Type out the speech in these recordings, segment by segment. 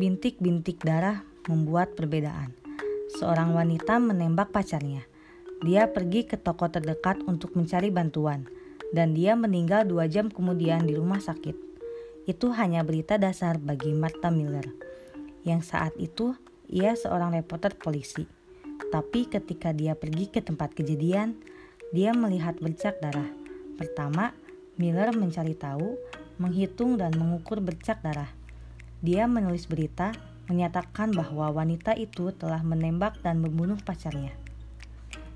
Bintik-bintik darah membuat perbedaan. Seorang wanita menembak pacarnya. Dia pergi ke toko terdekat untuk mencari bantuan, dan dia meninggal dua jam kemudian di rumah sakit. Itu hanya berita dasar bagi Martha Miller, yang saat itu ia seorang reporter polisi. Tapi ketika dia pergi ke tempat kejadian, dia melihat bercak darah. Pertama, Miller mencari tahu, menghitung dan mengukur bercak darah. Dia menulis berita menyatakan bahwa wanita itu telah menembak dan membunuh pacarnya.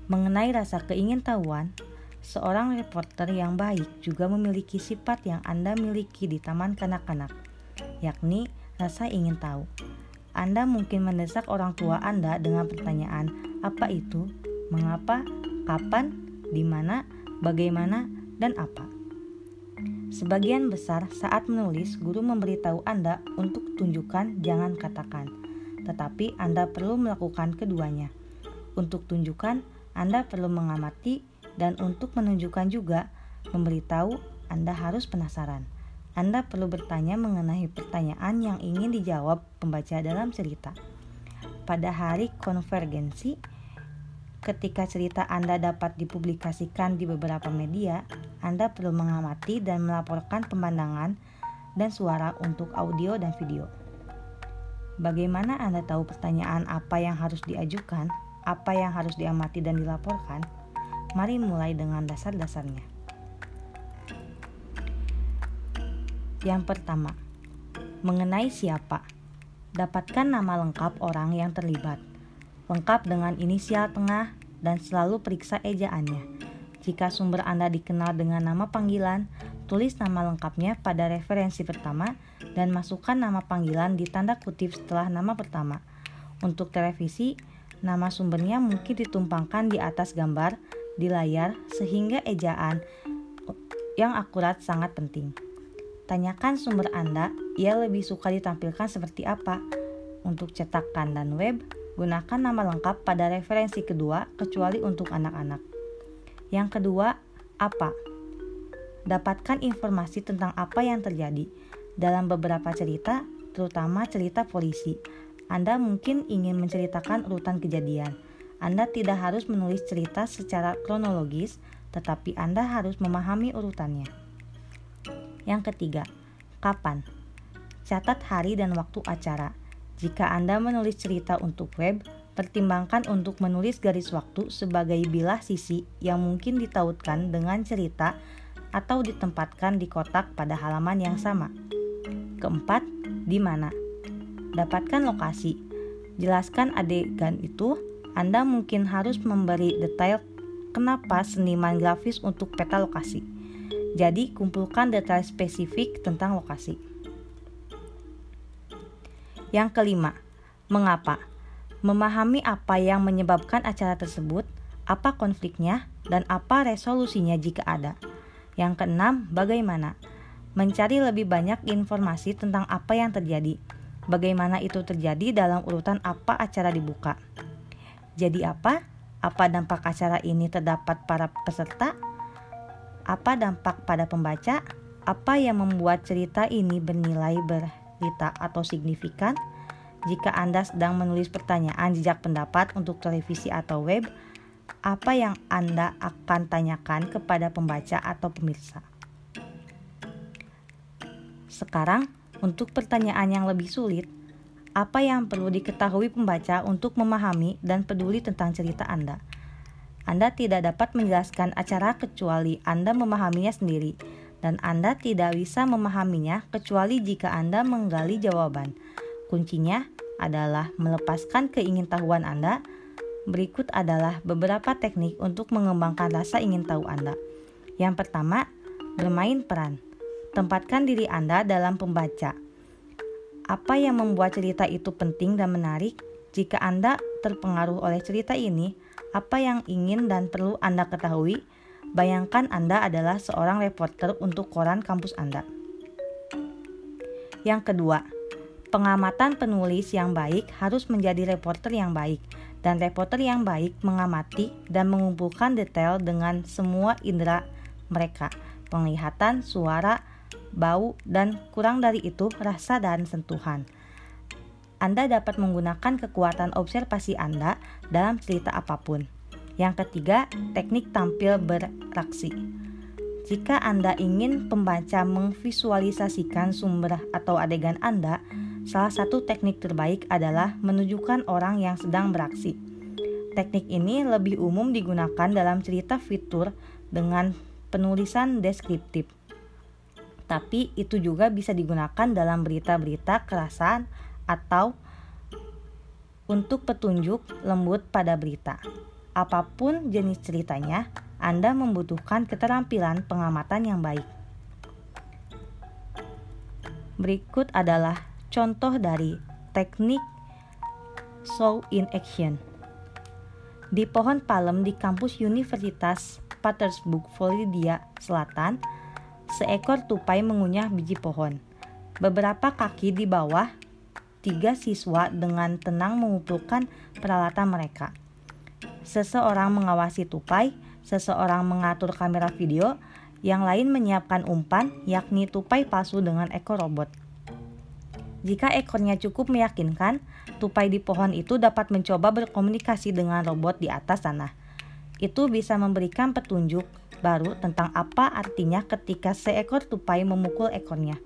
Mengenai rasa keingintahuan, seorang reporter yang baik juga memiliki sifat yang Anda miliki di taman kanak-kanak, yakni rasa ingin tahu. Anda mungkin mendesak orang tua Anda dengan pertanyaan, "Apa itu? Mengapa? Kapan? Di mana? Bagaimana? Dan apa?" Sebagian besar saat menulis, guru memberitahu Anda untuk tunjukkan, jangan katakan. Tetapi Anda perlu melakukan keduanya. Untuk tunjukkan, Anda perlu mengamati, dan untuk menunjukkan juga, memberitahu, Anda harus penasaran. Anda perlu bertanya mengenai pertanyaan yang ingin dijawab pembaca dalam cerita. Pada hari konvergensi, ketika cerita Anda dapat dipublikasikan di beberapa media, Anda perlu mengamati dan melaporkan pemandangan dan suara untuk audio dan video. Bagaimana Anda tahu pertanyaan apa yang harus diajukan, apa yang harus diamati dan dilaporkan? Mari mulai dengan dasar-dasarnya. Yang pertama, mengenai siapa. Dapatkan nama lengkap orang yang terlibat, lengkap dengan inisial tengah dan selalu periksa ejaannya. Jika sumber Anda dikenal dengan nama panggilan, tulis nama lengkapnya pada referensi pertama dan masukkan nama panggilan di tanda kutip setelah nama pertama. Untuk televisi, nama sumbernya mungkin ditumpangkan di atas gambar di layar sehingga ejaan yang akurat sangat penting. Tanyakan sumber Anda, ia lebih suka ditampilkan seperti apa. Untuk cetakan dan web, gunakan nama lengkap pada referensi kedua kecuali untuk anak-anak. Yang kedua, apa? Dapatkan informasi tentang apa yang terjadi. Dalam beberapa cerita, terutama cerita polisi, Anda mungkin ingin menceritakan urutan kejadian. Anda tidak harus menulis cerita secara kronologis, tetapi Anda harus memahami urutannya. Yang ketiga, kapan? Catat hari dan waktu acara. Jika Anda menulis cerita untuk web, pertimbangkan untuk menulis garis waktu sebagai bilah sisi yang mungkin ditautkan dengan cerita atau ditempatkan di kotak pada halaman yang sama. Keempat, di mana? Dapatkan lokasi. Jelaskan adegan itu. Anda mungkin harus memberi detail kenapa seniman grafis untuk peta lokasi. Jadi, kumpulkan detail spesifik tentang lokasi. Yang kelima, mengapa? Memahami apa yang menyebabkan acara tersebut, apa konfliknya, dan apa resolusinya jika ada. Yang keenam, bagaimana? Mencari lebih banyak informasi tentang apa yang terjadi. Bagaimana itu terjadi dalam urutan apa acara dibuka. Jadi apa? Apa dampak acara ini terdapat para peserta? Apa dampak pada pembaca? Apa yang membuat cerita ini bernilai berita atau signifikan? Jika Anda sedang menulis pertanyaan jejak pendapat untuk televisi atau web, apa yang Anda akan tanyakan kepada pembaca atau pemirsa? Sekarang, untuk pertanyaan yang lebih sulit, apa yang perlu diketahui pembaca untuk memahami dan peduli tentang cerita Anda? Anda tidak dapat menjelaskan acara kecuali Anda memahaminya sendiri, dan Anda tidak bisa memahaminya kecuali jika Anda menggali jawaban. Kuncinya adalah melepaskan keingintahuan Anda. Berikut adalah beberapa teknik untuk mengembangkan rasa ingin tahu Anda. Yang pertama, bermain peran. Tempatkan diri Anda dalam pembaca. Apa yang membuat cerita itu penting dan menarik? Jika Anda terpengaruh oleh cerita ini, apa yang ingin dan perlu Anda ketahui? Bayangkan Anda adalah seorang reporter untuk koran kampus Anda. Yang kedua, pengamatan penulis yang baik harus menjadi reporter yang baik, dan reporter yang baik mengamati dan mengumpulkan detail dengan semua indera mereka: penglihatan, suara, bau, dan kurang dari itu, rasa dan sentuhan. Anda dapat menggunakan kekuatan observasi Anda dalam cerita apa pun. Yang ketiga, teknik tampil beraksi. Jika Anda ingin pembaca memvisualisasikan sumber atau adegan Anda, salah satu teknik terbaik adalah menunjukkan orang yang sedang beraksi. Teknik ini lebih umum digunakan dalam cerita fitur dengan penulisan deskriptif. Tapi itu juga bisa digunakan dalam berita-berita kerasan atau untuk petunjuk lembut pada berita. Apa pun jenis ceritanya, Anda membutuhkan keterampilan pengamatan yang baik. Berikut adalah contoh dari teknik show in action. Di pohon palem di kampus Universitas Petersburg, Florida Selatan, seekor tupai mengunyah biji pohon. Beberapa kaki di bawah tiga siswa dengan tenang mengumpulkan peralatan mereka. Seseorang mengawasi tupai, seseorang mengatur kamera video, yang lain menyiapkan umpan, yakni tupai palsu dengan ekor robot. Jika ekornya cukup meyakinkan, tupai di pohon itu dapat mencoba berkomunikasi dengan robot di atas sana. Itu bisa memberikan petunjuk baru tentang apa artinya ketika seekor tupai memukul ekornya.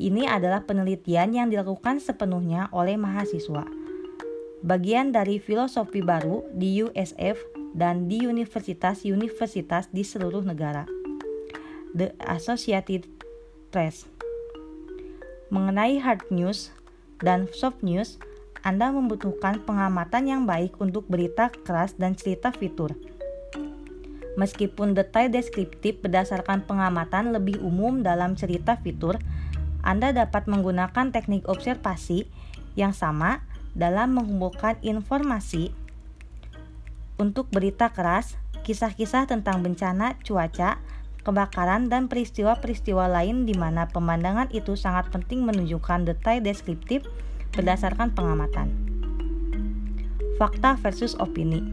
Ini adalah penelitian yang dilakukan sepenuhnya oleh mahasiswa. Bagian dari filosofi baru di USF dan di universitas-universitas di seluruh negara. The Associated Press. Mengenai hard news dan soft news, Anda membutuhkan pengamatan yang baik untuk berita keras dan cerita fitur. Meskipun detail deskriptif berdasarkan pengamatan lebih umum dalam cerita fitur, anda dapat menggunakan teknik observasi yang sama dalam mengumpulkan informasi untuk berita keras, kisah-kisah tentang bencana cuaca, kebakaran, dan peristiwa-peristiwa lain di mana pemandangan itu sangat penting menunjukkan detail deskriptif berdasarkan pengamatan. Fakta versus opini.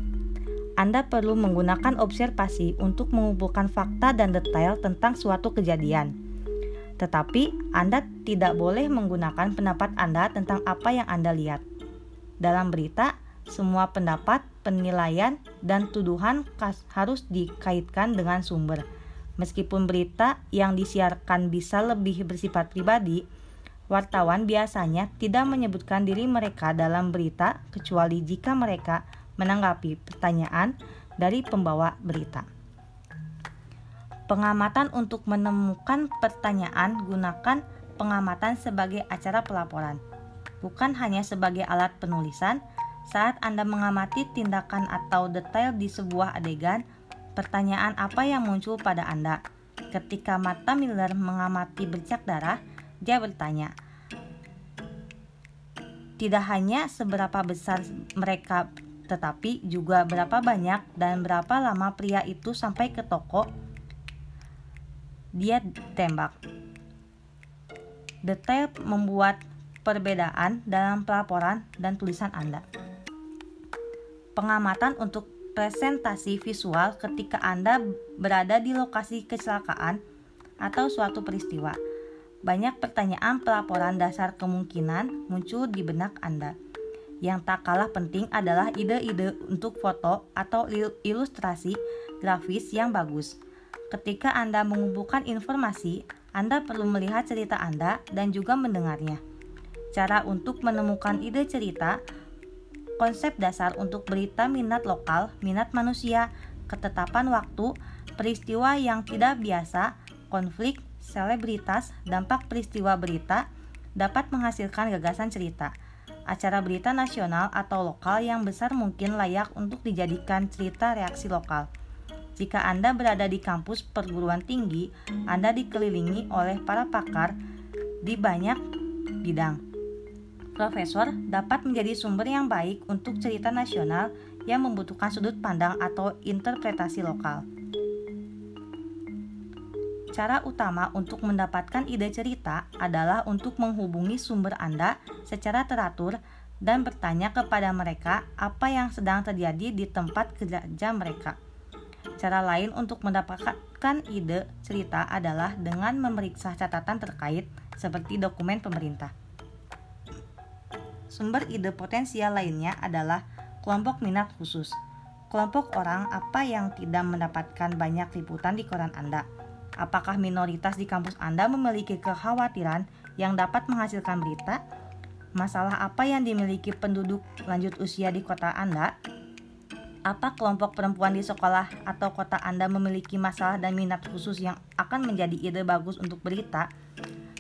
Anda perlu menggunakan observasi untuk mengumpulkan fakta dan detail tentang suatu kejadian tetapi Anda tidak boleh menggunakan pendapat Anda tentang apa yang Anda lihat. Dalam berita, semua pendapat, penilaian, dan tuduhan harus dikaitkan dengan sumber. Meskipun berita yang disiarkan bisa lebih bersifat pribadi, wartawan biasanya tidak menyebutkan diri mereka dalam berita kecuali jika mereka menanggapi pertanyaan dari pembawa berita. Pengamatan untuk menemukan pertanyaan gunakan pengamatan sebagai acara pelaporan, bukan hanya sebagai alat penulisan. Saat Anda mengamati tindakan atau detail di sebuah adegan, pertanyaan apa yang muncul pada Anda? Ketika mata Miller mengamati bercak darah, dia bertanya, tidak hanya seberapa besar mereka, tetapi juga berapa banyak dan berapa lama pria itu sampai ke toko dia tembak. Detail membuat perbedaan dalam pelaporan dan tulisan Anda. Pengamatan untuk presentasi visual ketika Anda berada di lokasi kecelakaan atau suatu peristiwa. Banyak pertanyaan pelaporan dasar kemungkinan muncul di benak Anda. Yang tak kalah penting adalah ide-ide untuk foto atau ilustrasi grafis yang bagus. Ketika Anda mengumpulkan informasi, Anda perlu melihat cerita Anda dan juga mendengarnya. Cara untuk menemukan ide cerita, konsep dasar untuk berita minat lokal, minat manusia, ketetapan waktu, peristiwa yang tidak biasa, konflik, selebritas, dampak peristiwa berita, dapat menghasilkan gagasan cerita. Acara berita nasional atau lokal yang besar mungkin layak untuk dijadikan cerita reaksi lokal. Jika Anda berada di kampus perguruan tinggi, Anda dikelilingi oleh para pakar di banyak bidang. Profesor dapat menjadi sumber yang baik untuk cerita nasional yang membutuhkan sudut pandang atau interpretasi lokal. Cara utama untuk mendapatkan ide cerita adalah untuk menghubungi sumber Anda secara teratur dan bertanya kepada mereka apa yang sedang terjadi di tempat kerja mereka. Cara lain untuk mendapatkan ide cerita adalah dengan memeriksa catatan terkait seperti dokumen pemerintah. Sumber ide potensial lainnya adalah kelompok minat khusus. Kelompok orang apa yang tidak mendapatkan banyak liputan di koran Anda? Apakah minoritas di kampus Anda memiliki kekhawatiran yang dapat menghasilkan berita? Masalah apa yang dimiliki penduduk lanjut usia di kota Anda? Apa kelompok perempuan di sekolah atau kota Anda memiliki masalah dan minat khusus yang akan menjadi ide bagus untuk berita?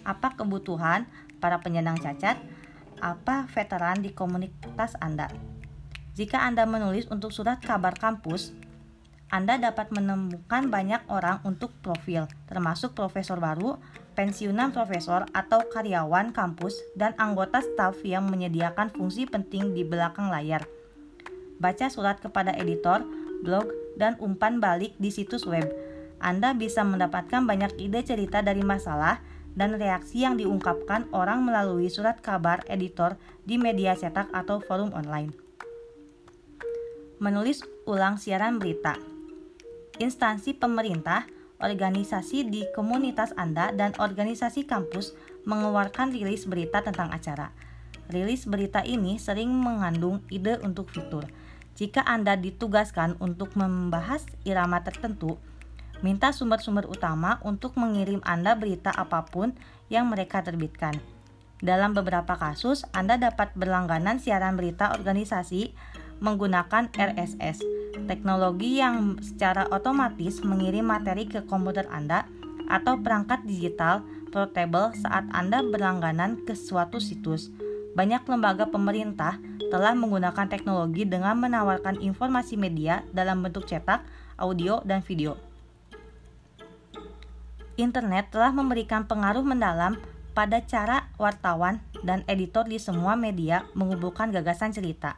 Apa kebutuhan para penyandang cacat? Apa veteran di komunitas Anda? Jika Anda menulis untuk surat kabar kampus, Anda dapat menemukan banyak orang untuk profil, termasuk profesor baru, pensiunan profesor atau karyawan kampus, dan anggota staf yang menyediakan fungsi penting di belakang layar. Baca surat kepada editor, blog, dan umpan balik di situs web. Anda bisa mendapatkan banyak ide cerita dari masalah dan reaksi yang diungkapkan orang melalui surat kabar editor di media cetak atau forum online menulis ulang siaran berita. Instansi pemerintah, organisasi di komunitas Anda, dan organisasi kampus mengeluarkan rilis berita tentang acara. Rilis berita ini sering mengandung ide untuk fitur. Jika Anda ditugaskan untuk membahas irama tertentu, minta sumber-sumber utama untuk mengirim Anda berita apa pun yang mereka terbitkan. Dalam beberapa kasus, Anda dapat berlangganan siaran berita organisasi menggunakan RSS, teknologi yang secara otomatis mengirim materi ke komputer Anda atau perangkat digital portable saat Anda berlangganan ke suatu situs. Banyak lembaga pemerintah telah menggunakan teknologi dengan menawarkan informasi media dalam bentuk cetak, audio, dan video. Internet telah memberikan pengaruh mendalam pada cara wartawan dan editor di semua media mengumpulkan gagasan cerita.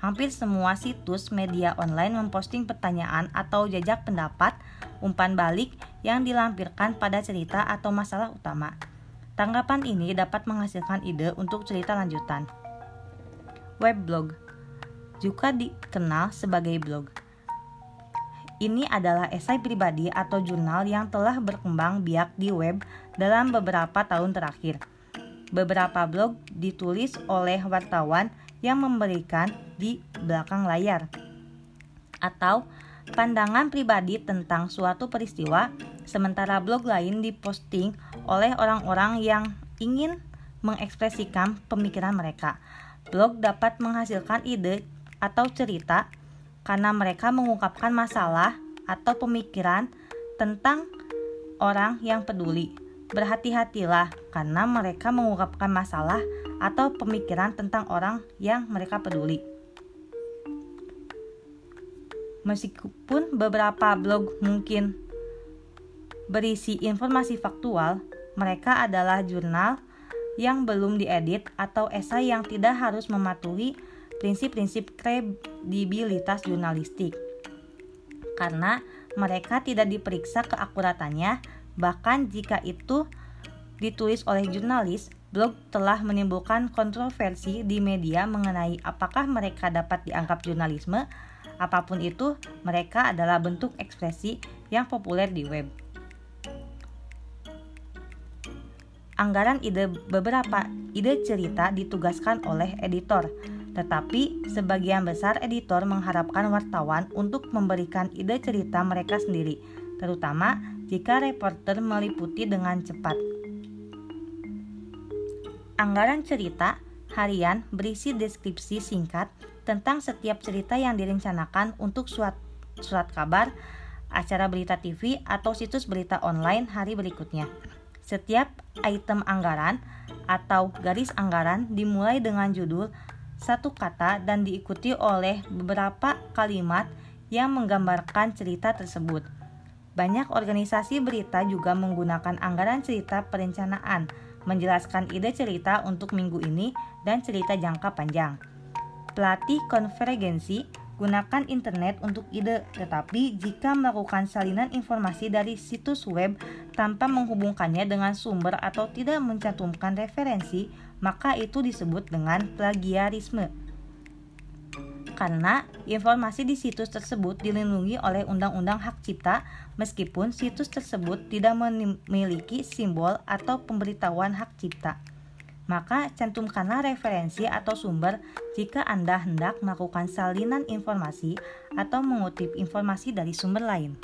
Hampir semua situs media online memposting pertanyaan atau jajak pendapat umpan balik yang dilampirkan pada cerita atau masalah utama. Tanggapan ini dapat menghasilkan ide untuk cerita lanjutan. Weblog juga dikenal sebagai blog. Ini adalah esai pribadi atau jurnal yang telah berkembang biak di web dalam beberapa tahun terakhir. Beberapa blog ditulis oleh wartawan yang memberikan di belakang layar atau pandangan pribadi tentang suatu peristiwa sementara blog lain diposting oleh orang-orang yang ingin mengekspresikan pemikiran mereka. Blog dapat menghasilkan ide atau cerita karena mereka mengungkapkan masalah atau pemikiran tentang orang yang peduli. Berhati-hatilah karena mereka mengungkapkan masalah atau pemikiran tentang orang yang mereka peduli. Meskipun beberapa blog mungkin berisi informasi faktual, mereka adalah jurnal yang belum diedit atau esai yang tidak harus mematuhi prinsip-prinsip kredibilitas jurnalistik. Karena mereka tidak diperiksa keakuratannya, bahkan jika itu ditulis oleh jurnalis, blog telah menimbulkan kontroversi di media mengenai apakah mereka dapat dianggap jurnalisme. Apa pun itu, mereka adalah bentuk ekspresi yang populer di web. Anggaran ide beberapa ide cerita ditugaskan oleh editor, tetapi sebagian besar editor mengharapkan wartawan untuk memberikan ide cerita mereka sendiri, terutama jika reporter meliputi dengan cepat. Anggaran cerita harian berisi deskripsi singkat tentang setiap cerita yang direncanakan untuk suat, surat kabar, acara berita TV, atau situs berita online hari berikutnya. Setiap item anggaran atau garis anggaran dimulai dengan judul satu kata dan diikuti oleh beberapa kalimat yang menggambarkan cerita tersebut. Banyak organisasi berita juga menggunakan anggaran cerita perencanaan menjelaskan ide cerita untuk minggu ini dan cerita jangka panjang. Pelatih konvergensi gunakan internet untuk ide, tetapi jika melakukan salinan informasi dari situs web tanpa menghubungkannya dengan sumber atau tidak mencantumkan referensi, maka itu disebut dengan plagiarisme karena informasi di situs tersebut dilindungi oleh Undang-Undang Hak Cipta meskipun situs tersebut tidak memiliki simbol atau pemberitahuan hak cipta. maka cantumkanlah referensi atau sumber jika Anda hendak melakukan salinan informasi atau mengutip informasi dari sumber lain.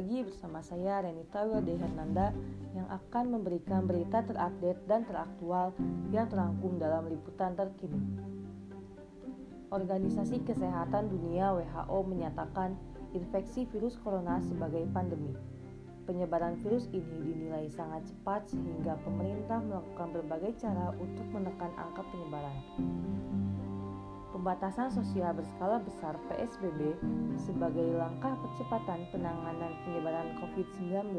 Lagi bersama saya Renita Wilde Hernanda yang akan memberikan berita terupdate dan teraktual yang terangkum dalam liputan terkini. Organisasi Kesehatan Dunia WHO menyatakan infeksi virus corona sebagai pandemi. Penyebaran virus ini dinilai sangat cepat sehingga pemerintah melakukan berbagai cara untuk menekan angka penyebaran. Pembatasan sosial berskala besar PSBB sebagai langkah percepatan penanganan penyebaran COVID-19.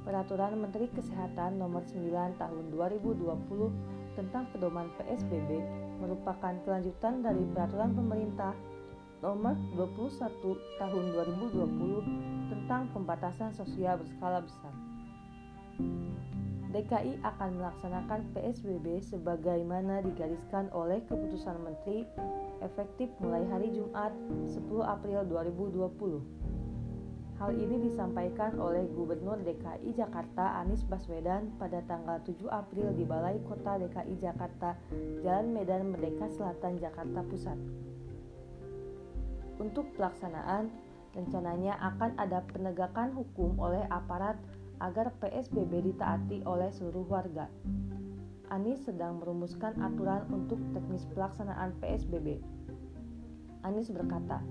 Peraturan Menteri Kesehatan Nomor 9 Tahun 2020 tentang pedoman PSBB merupakan kelanjutan dari Peraturan Pemerintah Nomor 21 Tahun 2020 tentang pembatasan sosial berskala besar. DKI akan melaksanakan PSBB sebagaimana digariskan oleh keputusan Menteri efektif mulai hari Jumat 10 April 2020. Hal ini disampaikan oleh Gubernur DKI Jakarta Anies Baswedan pada tanggal 7 April di Balai Kota DKI Jakarta, Jalan Medan Merdeka Selatan, Jakarta Pusat. Untuk pelaksanaan, rencananya akan ada penegakan hukum oleh aparat agar PSBB ditaati oleh seluruh warga. Anies sedang merumuskan aturan untuk teknis pelaksanaan PSBB. Anies berkata,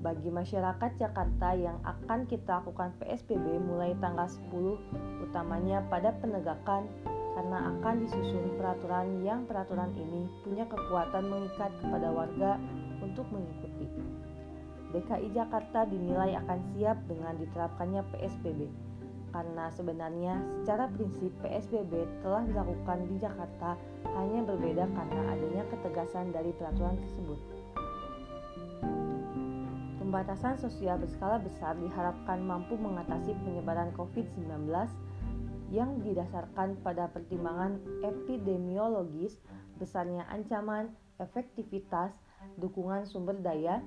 bagi masyarakat Jakarta yang akan kita lakukan PSBB mulai tanggal 10, utamanya pada penegakan karena akan disusun peraturan yang peraturan ini punya kekuatan mengikat kepada warga untuk mengikuti. DKI Jakarta dinilai akan siap dengan diterapkannya PSBB karena sebenarnya secara prinsip PSBB telah dilakukan di Jakarta hanya berbeda karena adanya ketegasan dari peraturan tersebut. Pembatasan sosial berskala besar diharapkan mampu mengatasi penyebaran COVID-19 yang didasarkan pada pertimbangan epidemiologis, besarnya ancaman, efektivitas, dukungan sumber daya,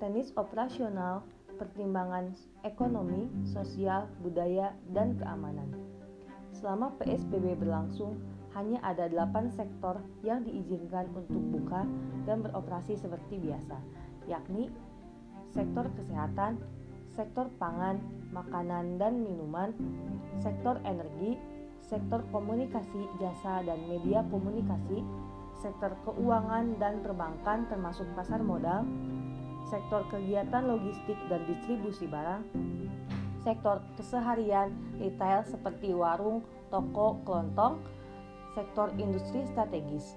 teknis operasional, pertimbangan ekonomi, sosial, budaya, dan keamanan. Selama PSBB berlangsung, hanya ada 8 sektor yang diizinkan untuk buka dan beroperasi seperti biasa, yakni sektor kesehatan, sektor pangan, makanan dan minuman, sektor energi, sektor komunikasi, jasa dan media komunikasi, sektor keuangan dan perbankan termasuk pasar modal, sektor kegiatan logistik dan distribusi barang, sektor keseharian retail seperti warung, toko, kelontong, sektor industri strategis.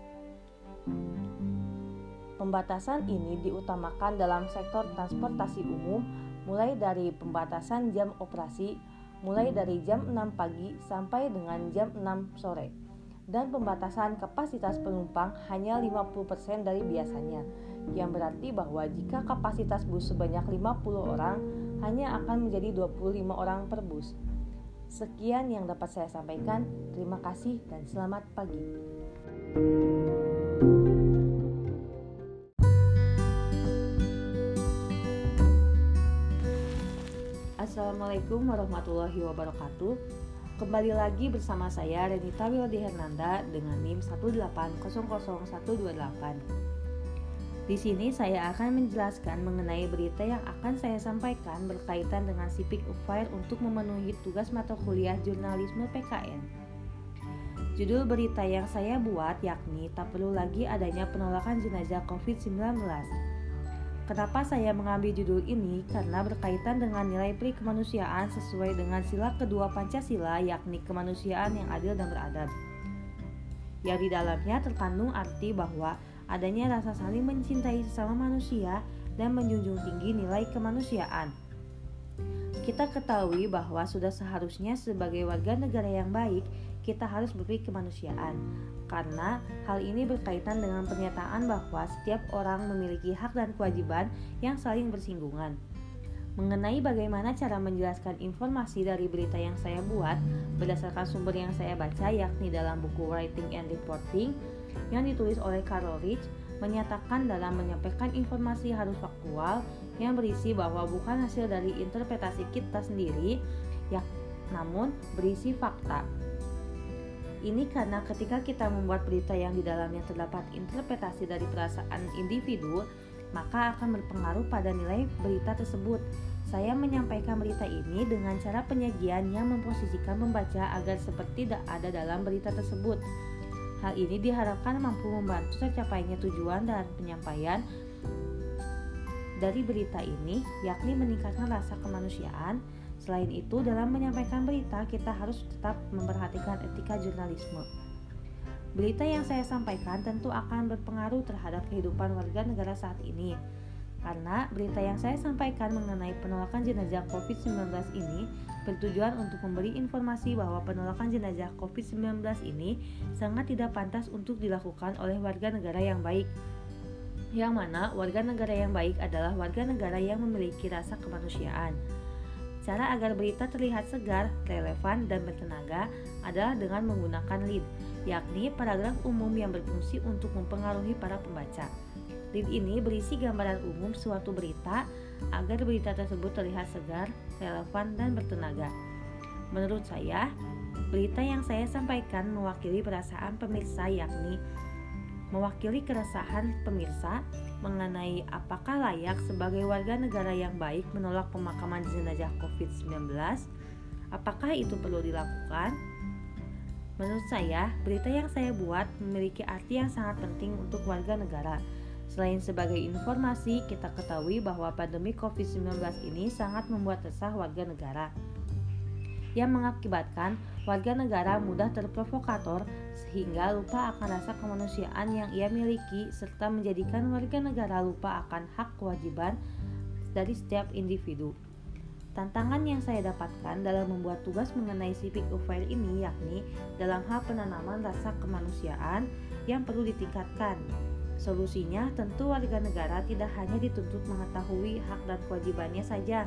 Pembatasan ini diutamakan dalam sektor transportasi umum mulai dari pembatasan jam operasi mulai dari jam 6 pagi sampai dengan jam 6 sore dan pembatasan kapasitas penumpang hanya 50% dari biasanya yang berarti bahwa jika kapasitas bus sebanyak 50 orang hanya akan menjadi 25 orang per bus. Sekian yang dapat saya sampaikan. Terima kasih dan selamat pagi. Assalamualaikum warahmatullahi wabarakatuh. Kembali lagi bersama saya Renita Wildi Hernanda dengan NIM 1800128. Di sini saya akan menjelaskan mengenai berita yang akan saya sampaikan berkaitan dengan Sipik Ufair untuk memenuhi tugas mata kuliah jurnalisme PKN. Judul berita yang saya buat yakni tak perlu lagi adanya penolakan jenazah COVID-19. Kenapa saya mengambil judul ini? Karena berkaitan dengan nilai pri kemanusiaan sesuai dengan sila kedua Pancasila yakni kemanusiaan yang adil dan beradab. Yang di dalamnya terkandung arti bahwa adanya rasa saling mencintai sesama manusia dan menjunjung tinggi nilai kemanusiaan. Kita ketahui bahwa sudah seharusnya sebagai warga negara yang baik, kita harus berpikir kemanusiaan. Karena hal ini berkaitan dengan pernyataan bahwa setiap orang memiliki hak dan kewajiban yang saling bersinggungan. Mengenai bagaimana cara menjelaskan informasi dari berita yang saya buat berdasarkan sumber yang saya baca yakni dalam buku Writing and Reporting yang ditulis oleh Carol Rich menyatakan dalam menyampaikan informasi harus faktual yang berisi bahwa bukan hasil dari interpretasi kita sendiri ya namun berisi fakta. Ini karena ketika kita membuat berita yang di dalamnya terdapat interpretasi dari perasaan individu, maka akan berpengaruh pada nilai berita tersebut. Saya menyampaikan berita ini dengan cara penyajian yang memposisikan pembaca agar seperti tidak ada dalam berita tersebut. Hal ini diharapkan mampu membantu tercapainya tujuan dan penyampaian dari berita ini, yakni meningkatkan rasa kemanusiaan. Selain itu, dalam menyampaikan berita, kita harus tetap memperhatikan etika jurnalisme. Berita yang saya sampaikan tentu akan berpengaruh terhadap kehidupan warga negara saat ini. Karena berita yang saya sampaikan mengenai penolakan jenazah COVID-19 ini bertujuan untuk memberi informasi bahwa penolakan jenazah COVID-19 ini sangat tidak pantas untuk dilakukan oleh warga negara yang baik. Yang mana warga negara yang baik adalah warga negara yang memiliki rasa kemanusiaan. Cara agar berita terlihat segar, relevan, dan bertenaga adalah dengan menggunakan lead yakni paragraf umum yang berfungsi untuk mempengaruhi para pembaca. Lead ini berisi gambaran umum suatu berita agar berita tersebut terlihat segar, relevan, dan bertenaga. Menurut saya, berita yang saya sampaikan mewakili perasaan pemirsa yakni mewakili keresahan pemirsa mengenai apakah layak sebagai warga negara yang baik menolak pemakaman jenazah COVID-19, apakah itu perlu dilakukan, Menurut saya, berita yang saya buat memiliki arti yang sangat penting untuk warga negara. Selain sebagai informasi, kita ketahui bahwa pandemi COVID-19 ini sangat membuat resah warga negara. Yang mengakibatkan warga negara mudah terprovokator sehingga lupa akan rasa kemanusiaan yang ia miliki serta menjadikan warga negara lupa akan hak kewajiban dari setiap individu. Tantangan yang saya dapatkan dalam membuat tugas mengenai civic profile ini yakni dalam hal penanaman rasa kemanusiaan yang perlu ditingkatkan. Solusinya tentu warga negara tidak hanya dituntut mengetahui hak dan kewajibannya saja,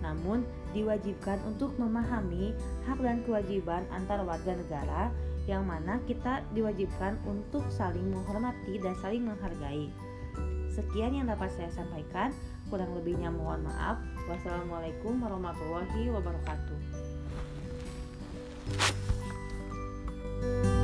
namun diwajibkan untuk memahami hak dan kewajiban antar warga negara yang mana kita diwajibkan untuk saling menghormati dan saling menghargai. Sekian yang dapat saya sampaikan, kurang lebihnya mohon maaf. Wassalamualaikum warahmatullahi wabarakatuh. thank you